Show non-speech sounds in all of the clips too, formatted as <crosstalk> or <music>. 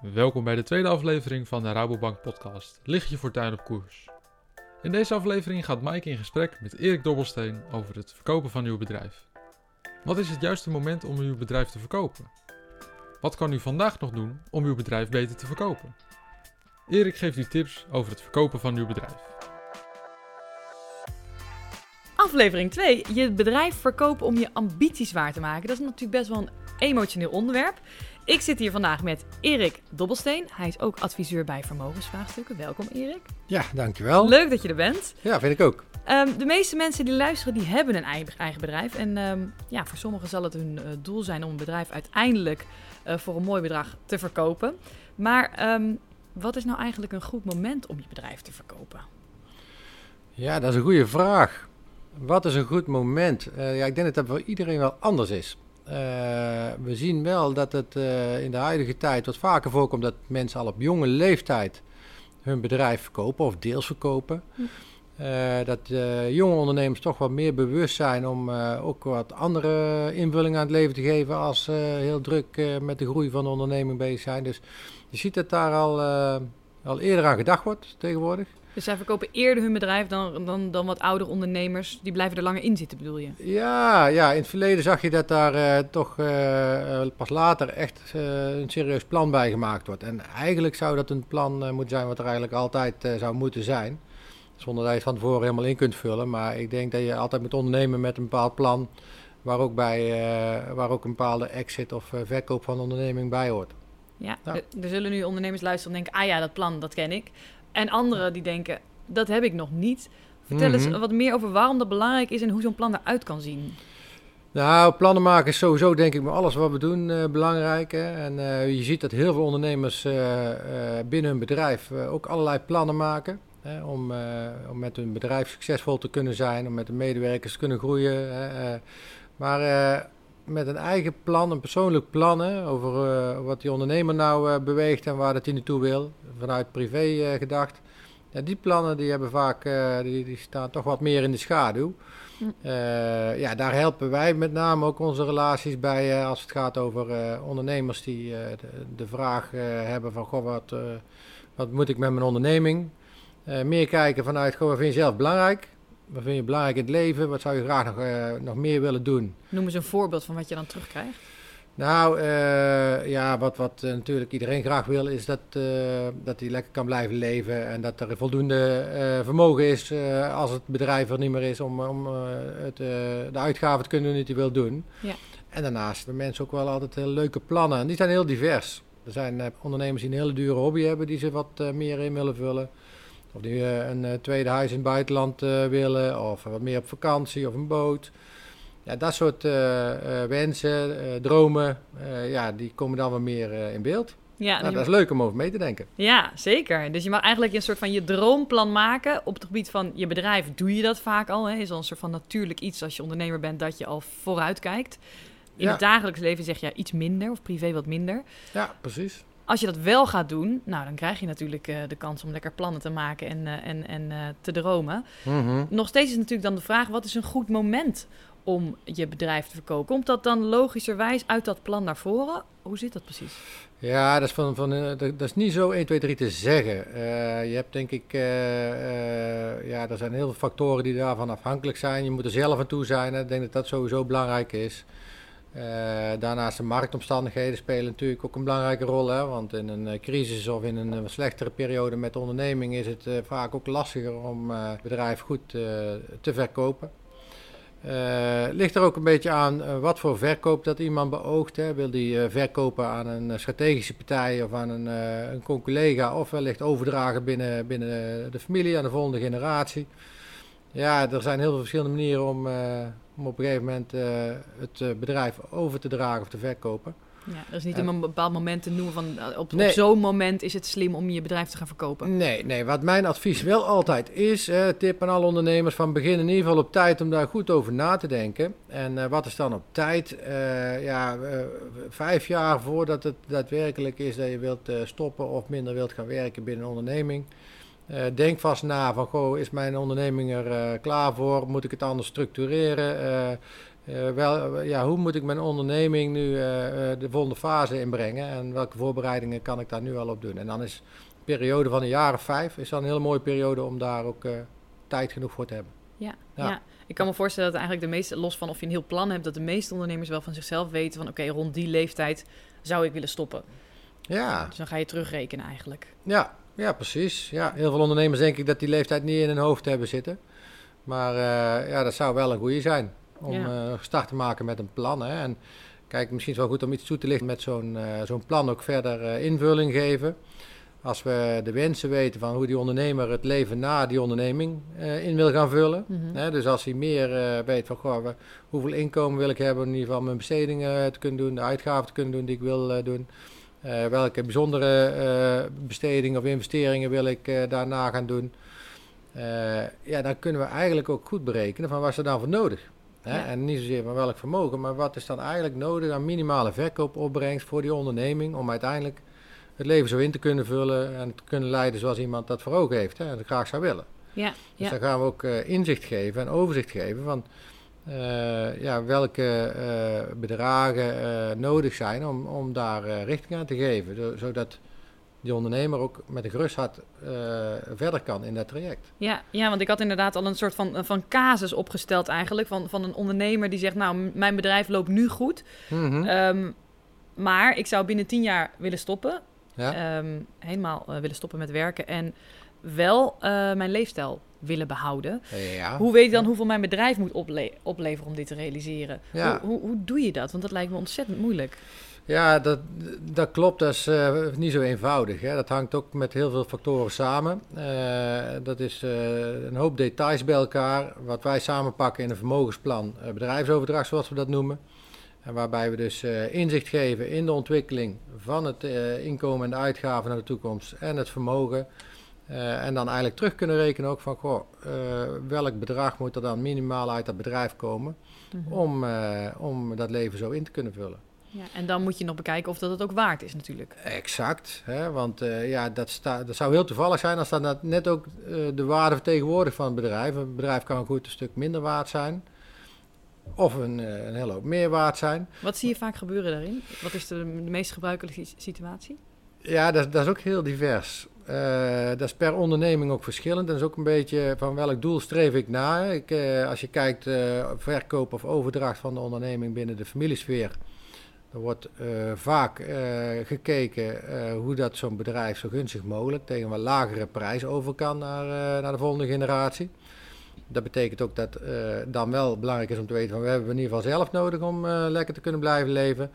Welkom bij de tweede aflevering van de Rabobank podcast Lichtje Fortuin op koers. In deze aflevering gaat Mike in gesprek met Erik Dobbelsteen over het verkopen van uw bedrijf. Wat is het juiste moment om uw bedrijf te verkopen? Wat kan u vandaag nog doen om uw bedrijf beter te verkopen? Erik geeft u tips over het verkopen van uw bedrijf. Aflevering 2. Je bedrijf verkopen om je ambities waar te maken. Dat is natuurlijk best wel een emotioneel onderwerp. Ik zit hier vandaag met Erik Dobbelsteen. Hij is ook adviseur bij vermogensvraagstukken. Welkom Erik. Ja, dankjewel. Leuk dat je er bent. Ja, vind ik ook. Ehm, de meeste mensen die luisteren, die hebben een eigen, bedrijf. En ehm, ja, voor sommigen zal het hun eh, doel zijn om een bedrijf uiteindelijk uh, voor een mooi bedrag te verkopen. Maar ehm, wat is nou eigenlijk een goed moment om je bedrijf te verkopen? Ja, dat is een goede vraag. Wat is een goed moment? Uh, ja, ik denk dat dat voor iedereen wel anders is. Uh, we zien wel dat het uh, in de huidige tijd wat vaker voorkomt dat mensen al op jonge leeftijd hun bedrijf verkopen of deels verkopen. Hm. Uh, dat jonge ondernemers toch wat meer bewust zijn om ook wat andere invulling aan het leven te geven als ze heel druk met de groei van de onderneming bezig zijn. Dus je ziet dat daar al, al eerder aan gedacht wordt tegenwoordig. Dus zij verkopen eerder hun bedrijf dan, dan, dan wat oudere ondernemers. Die blijven er langer in zitten, bedoel je? Ja, ja in het verleden zag je dat daar uh, toch uh, pas later echt uh, een serieus plan bij gemaakt wordt. En eigenlijk zou dat een plan moeten zijn wat er eigenlijk altijd zou moeten zijn. Zonder dat je het van tevoren helemaal in kunt vullen. Maar ik denk dat je altijd moet ondernemen met een bepaald plan. Waar ook, bij, waar ook een bepaalde exit of verkoop van de onderneming bij hoort. Ja, ja. Er, er zullen nu ondernemers luisteren en denken: ah ja, dat plan, dat ken ik. En anderen die denken, dat heb ik nog niet. Vertel mm -hmm. eens wat meer over waarom dat belangrijk is en hoe zo'n plan eruit kan zien. Nou, plannen maken is sowieso denk ik met alles wat we doen uh, belangrijk. Hè? En uh, je ziet dat heel veel ondernemers uh, binnen hun bedrijf ook allerlei plannen maken. Hè? Om, om met hun bedrijf succesvol te kunnen zijn, om met de medewerkers te kunnen groeien. Hè? maar met een eigen plan, een persoonlijk plan hè, over uh, wat die ondernemer nou uh, beweegt en waar dat hij naartoe wil, vanuit privé uh, gedacht. Ja, die plannen die hebben vaak, die, die, staan toch wat meer in de schaduw. Hm. ja, daar helpen wij met name ook onze relaties bij als het gaat over ondernemers die de, de, vraag hebben van, goh, wat, wat moet ik met mijn onderneming? meer kijken vanuit, goh, wat vind je zelf belangrijk? Wat vind je belangrijk in het leven? Wat zou je graag nog, uh, nog meer willen doen? Noem eens een voorbeeld van wat je dan terugkrijgt. Nou, uh, ja, wat, wat uh, natuurlijk iedereen graag wil, is dat, dat hij lekker kan blijven leven en dat er voldoende vermogen is als het bedrijf er niet meer is om, om het, de uitgaven te kunnen doen die hij wil doen. Ja. En daarnaast hebben mensen ook wel altijd hele leuke plannen en die zijn heel divers. Er zijn ondernemers die een hele dure hobby hebben die ze wat meer in willen vullen. Of die uh, een uh, tweede huis in het buitenland uh, willen, of wat meer op vakantie of een boot. Ja, dat soort wensen, dromen, ja, die komen dan wel meer in beeld. Ja, nou, dat is leuk om over mee te denken. Ja, zeker. Dus je mag eigenlijk een soort van je droomplan maken. Op het gebied van je bedrijf doe je dat vaak al. Hè? Is al een soort van natuurlijk iets als je ondernemer bent dat je al vooruit kijkt. In ja. het dagelijks leven zeg je iets minder of privé wat minder. Ja, precies. Als je dat wel gaat doen, nou, dan krijg je natuurlijk uh, de kans om lekker plannen te maken en, uh, en, en uh, te dromen. Mm -hmm. Nog steeds is natuurlijk dan de vraag: wat is een goed moment om je bedrijf te verkopen? Komt dat dan logischerwijs uit dat plan naar voren? Hoe zit dat precies? Ja, dat is, van, van, dat is niet zo 1, 2, 3 te zeggen. je hebt denk ik, ja, er zijn heel veel factoren die daarvan afhankelijk zijn. Je moet er zelf aan toe zijn. Ik denk dat dat sowieso belangrijk is. Uh, daarnaast de marktomstandigheden spelen natuurlijk ook een belangrijke rol. Hè? Want in een uh, crisis of in een uh, slechtere periode met de onderneming is het vaak ook lastiger om het bedrijf goed te verkopen. ligt er ook een beetje aan wat voor verkoop dat iemand beoogt. Hè? Wil die verkopen aan een strategische partij of aan een, een collega of wellicht overdragen binnen, binnen de familie aan de volgende generatie. Ja, er zijn heel veel verschillende manieren om, om op een gegeven moment uh, het uh, bedrijf over te dragen of te verkopen. Ja, er is niet uh, een bepaald moment te noemen van op, nee. op zo'n moment is het slim om je bedrijf te gaan verkopen. Nee, nee wat mijn advies wel altijd is, tip aan alle ondernemers van begin in ieder geval op tijd om daar goed over na te denken. En wat is dan op tijd? ja, vijf jaar voordat het daadwerkelijk is dat je wilt stoppen of minder wilt gaan werken binnen een onderneming. Uh, denk vast na van, goh, is mijn onderneming er uh, klaar voor? Moet ik het anders structureren? Uh, wel, ja, hoe moet ik mijn onderneming nu de volgende fase inbrengen en welke voorbereidingen kan ik daar nu al op doen? En dan is een periode van een jaar of vijf is dan een hele mooie periode om daar ook tijd genoeg voor te hebben. Ja, ja. ik kan me voorstellen dat eigenlijk de meeste, los van of je een heel plan hebt, dat de meeste ondernemers wel van zichzelf weten van oké, rond die leeftijd zou ik willen stoppen. Ja. Dus dan ga je terugrekenen eigenlijk. Ja, ja, precies. Ja, heel veel ondernemers denk ik dat die leeftijd niet in hun hoofd hebben zitten. Maar uh, ja, dat zou wel een goede zijn om ja. uh, start te maken met een plan. Hè. En kijk, misschien is het wel goed om iets toe te lichten met zo'n uh, zo'n plan ook verder invulling geven. Als we de wensen weten van hoe die ondernemer het leven na die onderneming in wil gaan vullen. Mm -hmm. Dus als hij meer weet van goh, hoeveel inkomen wil ik hebben, in ieder geval mijn bestedingen te kunnen doen, de uitgaven te kunnen doen die ik wil doen. Uh, welke bijzondere uh, bestedingen of investeringen wil ik uh, daarna gaan doen? ja, dan kunnen we eigenlijk ook goed berekenen van wat is er dan voor nodig. Hè? Ja. En niet zozeer van welk vermogen, maar wat is dan eigenlijk nodig aan minimale verkoopopbrengst voor die onderneming om uiteindelijk het leven zo in te kunnen vullen en te kunnen leiden zoals iemand dat voor ogen heeft hè, en dat graag zou willen. Ja, dus ja. dan gaan we ook inzicht geven en overzicht geven van uh, ja, welke uh, bedragen uh, nodig zijn om, om daar richting aan te geven. Zodat die ondernemer ook met een gerust hart verder kan in dat traject. Ja, ja, want ik had inderdaad al een soort van, van casus opgesteld eigenlijk. Van, van een ondernemer die zegt, nou, mijn bedrijf loopt nu goed. Mm -hmm. um, maar ik zou binnen tien jaar willen stoppen. Ja. Um, helemaal willen stoppen met werken. En wel mijn leefstijl willen behouden. Ja. Hoe weet je dan hoeveel mijn bedrijf moet ople opleveren om dit te realiseren? Ja. Hoe, hoe, hoe, doe je dat? Want dat lijkt me ontzettend moeilijk. Ja, dat, dat klopt. Dat is uh, niet zo eenvoudig. Hè. Dat hangt ook met heel veel factoren samen. Uh, dat is uh, een hoop details bij elkaar. Wat wij samenpakken in een vermogensplan, bedrijfsoverdracht zoals we dat noemen. En waarbij we dus inzicht geven in de ontwikkeling van het inkomen en de uitgaven naar de toekomst en het vermogen. Uh, en dan eigenlijk terug kunnen rekenen ook van, goh, uh, welk bedrag moet er dan minimaal uit dat bedrijf komen mm -hmm. om, uh, om dat leven zo in te kunnen vullen. Ja, en dan moet je nog bekijken of dat het ook waard is natuurlijk. Exact, hè, want ja, dat, sta, dat zou heel toevallig zijn als dat net ook de waarde vertegenwoordigt van het bedrijf. Een bedrijf kan goed een stuk minder waard zijn of een, een hele hoop meer waard zijn. Wat zie je vaak gebeuren daarin? Wat is de, de meest gebruikelijke situatie? Ja, dat, dat is ook heel divers. Uh, dat is per onderneming ook verschillend. Dat is ook een beetje van welk doel streef ik na. Ik, uh, als je kijkt uh, verkoop of overdracht van de onderneming binnen de familiesfeer, dan wordt vaak gekeken hoe dat zo'n bedrijf zo gunstig mogelijk tegen een wat lagere prijs over kan naar, naar de volgende generatie. Dat betekent ook dat dan wel belangrijk is om te weten van we hebben in ieder geval zelf nodig om lekker te kunnen blijven leven.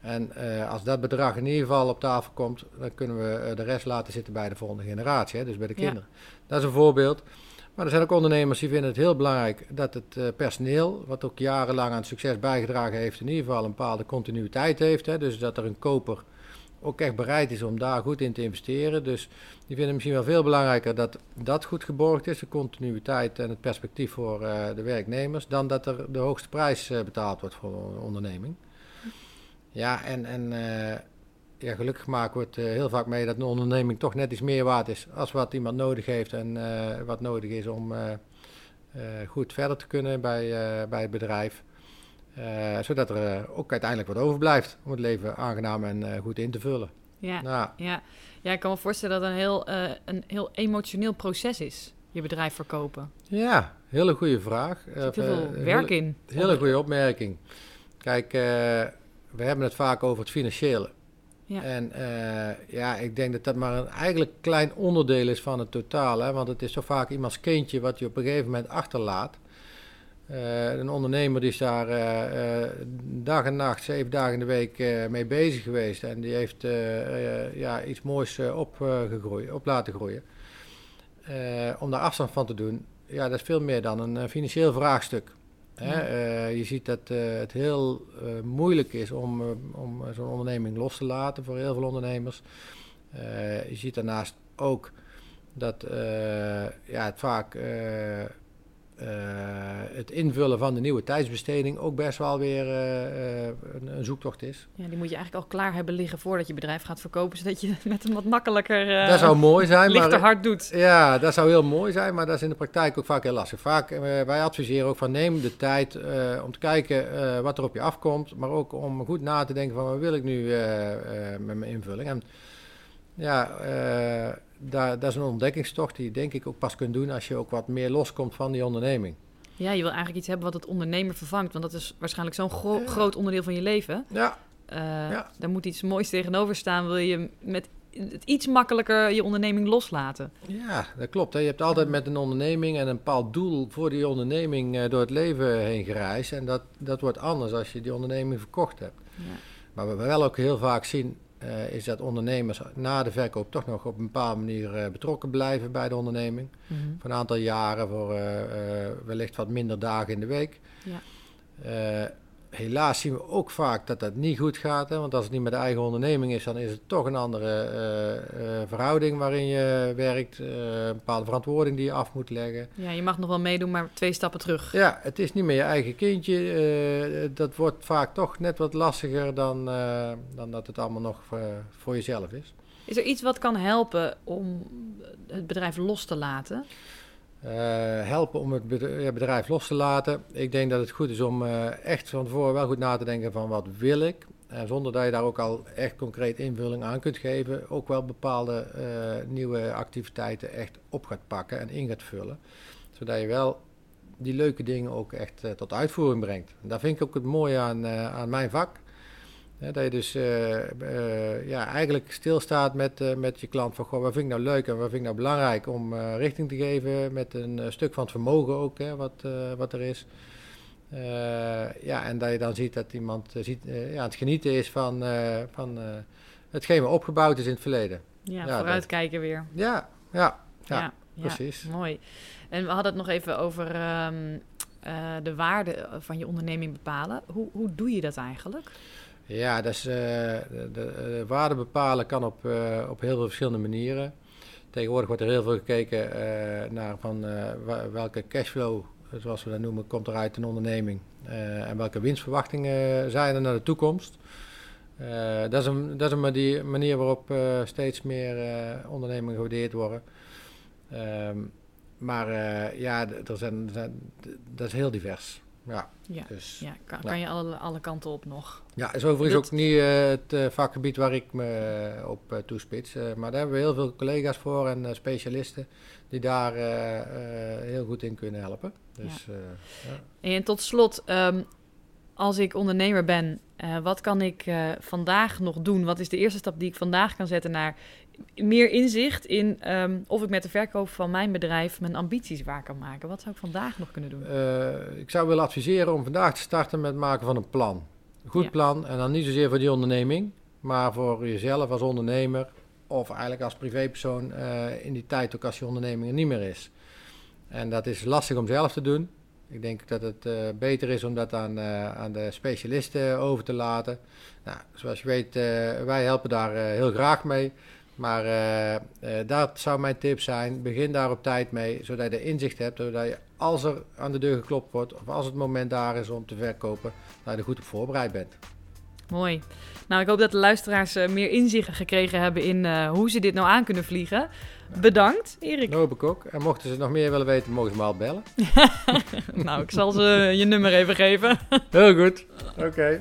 En uh, als dat bedrag in ieder geval op tafel komt, dan kunnen we uh, de rest laten zitten bij de volgende generatie, hè, dus bij de kinderen. Ja. Dat is een voorbeeld. Maar er zijn ook ondernemers die vinden het heel belangrijk dat het uh, personeel, wat ook jarenlang aan het succes bijgedragen heeft, in ieder geval een bepaalde continuïteit heeft. Hè, dus dat er een koper ook echt bereid is om daar goed in te investeren. Dus die vinden misschien wel veel belangrijker dat dat goed geborgd is, de continuïteit en het perspectief voor de werknemers, dan dat er de hoogste prijs betaald wordt voor een onderneming. Ja, en, en uh, ja, gelukkig maken we het uh, heel vaak mee dat een onderneming toch net iets meer waard is als wat iemand nodig heeft en uh, wat nodig is om goed verder te kunnen bij, bij het bedrijf. zodat er ook uiteindelijk wat overblijft om het leven aangenaam en goed in te vullen. Ja, nou. ja. ja, ik kan me voorstellen dat het een heel, een heel emotioneel proces is, je bedrijf verkopen. Ja, hele goede vraag. Er zit heel veel werk in. Hele goede opmerking. Kijk, we hebben het vaak over het financiële. Ja. En uh, ja, ik denk dat dat maar een eigenlijk klein onderdeel is van het totaal. Hè? Want het is zo vaak iemands kindje wat je op een gegeven moment achterlaat. Uh, een ondernemer die is daar uh, dag en nacht, zeven dagen in de week mee bezig geweest. En die heeft ja, iets moois opgegroeid, op laten groeien. om daar afstand van te doen, ja, dat is veel meer dan een financieel vraagstuk. Hè? Uh, je ziet dat uh, het heel uh, moeilijk is om, om zo'n onderneming los te laten voor heel veel ondernemers. je ziet daarnaast ook dat ja, het vaak het invullen van de nieuwe tijdsbesteding ook best wel weer een, een, zoektocht is. Ja, die moet je eigenlijk al klaar hebben liggen voordat je bedrijf gaat verkopen, zodat je <laughs> met een wat makkelijker, dat zou mooi zijn, lichter maar, hard doet. Ja, dat zou heel mooi zijn, maar dat is in de praktijk ook vaak heel lastig. Vaak, wij adviseren ook van neem de tijd om te kijken wat er op je afkomt, maar ook om goed na te denken van wat wil ik nu met mijn invulling. En ja, uh, daar, dat is een ontdekkingstocht die je denk ik ook pas kunt doen als je ook wat meer loskomt van die onderneming. Ja, je wil eigenlijk iets hebben wat het ondernemer vervangt, want dat is waarschijnlijk zo'n groot onderdeel van je leven. Ja. Uh, ja. Daar moet iets moois tegenover staan, wil je met het iets makkelijker je onderneming loslaten. Ja, dat klopt. Hè. Je hebt altijd met een onderneming en een bepaald doel voor die onderneming uh, door het leven heen gereisd. En dat, dat wordt anders als je die onderneming verkocht hebt. Ja. Maar we wel ook heel vaak zien, uh, is dat ondernemers na de verkoop toch nog op een bepaalde manier uh, betrokken blijven bij de onderneming. Mm -hmm. Voor een aantal jaren, voor uh, wellicht wat minder dagen in de week. Ja helaas zien we ook vaak dat dat niet goed gaat. Hè? Want als het niet met de eigen onderneming is, dan is het toch een andere uh, uh, verhouding waarin je werkt. Uh, een bepaalde verantwoording die je af moet leggen. Ja, je mag nog wel meedoen, maar twee stappen terug. Ja, het is niet meer je eigen kindje. dat wordt vaak toch net wat lastiger dan, dan dat het allemaal nog voor jezelf is. Is er iets wat kan helpen om het bedrijf los te laten? Uh, helpen om het bedrijf los te laten. Ik denk dat het goed is om uh, echt van tevoren wel goed na te denken van wat wil ik. En zonder dat je daar ook al echt concreet invulling aan kunt geven, ook wel bepaalde nieuwe activiteiten echt op gaat pakken en in gaat vullen. Zodat je wel die leuke dingen ook echt tot uitvoering brengt. En daar vind ik ook het mooie aan, aan mijn vak dat je dus uh, uh, ja, eigenlijk stilstaat met, uh, met je klant van goh, wat vind ik nou leuk en wat vind ik nou belangrijk om richting te geven met een stuk van het vermogen ook, hè, wat, wat er is. ja, en dat je dan ziet dat iemand ziet, ja, aan het genieten is van, van hetgeen wat opgebouwd is in het verleden. Ja, ja vooruitkijken weer. Ja, ja, ja, precies. mooi. En we hadden het nog even over um, de waarde van je onderneming bepalen. Hoe, hoe doe je dat eigenlijk? Ja, uh, de, de, waarde bepalen kan op, uh, op heel veel verschillende manieren. Tegenwoordig wordt er heel veel gekeken naar van welke cashflow, zoals we dat noemen, komt er uit een onderneming. en welke winstverwachtingen zijn er naar de toekomst. dat, is een, dat is een manier, waarop steeds meer ondernemingen gewaardeerd worden. Um, maar ja, er zijn, dat is heel divers. Ja, ja, dus, ja kan, kan je alle, alle kanten op nog. Ja, is overigens ook niet uh, het uh, vakgebied waar ik me uh, op toespits. maar daar hebben we heel veel collega's voor en specialisten die daar heel goed in kunnen helpen. Dus, ja. ja. En tot slot, um, als ik ondernemer ben, wat kan ik vandaag nog doen? Wat is de eerste stap die ik vandaag kan zetten naar meer inzicht in um, of ik met de verkoop van mijn bedrijf mijn ambities waar kan maken. Wat zou ik vandaag nog kunnen doen? Uh, ik zou willen adviseren om vandaag te starten met het maken van een plan. Een goed ja. plan en dan niet zozeer voor die onderneming, maar voor jezelf als ondernemer of eigenlijk als privépersoon uh, in die tijd ook als je onderneming er niet meer is. En dat is lastig om zelf te doen. Ik denk dat het uh, beter is om dat aan, aan de specialisten over te laten. Nou, zoals je weet, wij helpen daar heel graag mee. Maar uh, uh, dat zou mijn tip zijn. Begin daar op tijd mee, zodat je de inzicht hebt. Zodat je als er aan de deur geklopt wordt, of als het moment daar is om te verkopen, dat je er goed op voorbereid bent. Mooi. Nou, ik hoop dat de luisteraars uh, meer inzicht gekregen hebben in hoe ze dit nou aan kunnen vliegen. Bedankt, Erik. Dat hoop ik ook. En mochten ze nog meer willen weten, mogen ze me al bellen. <laughs> nou, ik zal ze je nummer even geven. Heel goed. <laughs> Oké. Okay.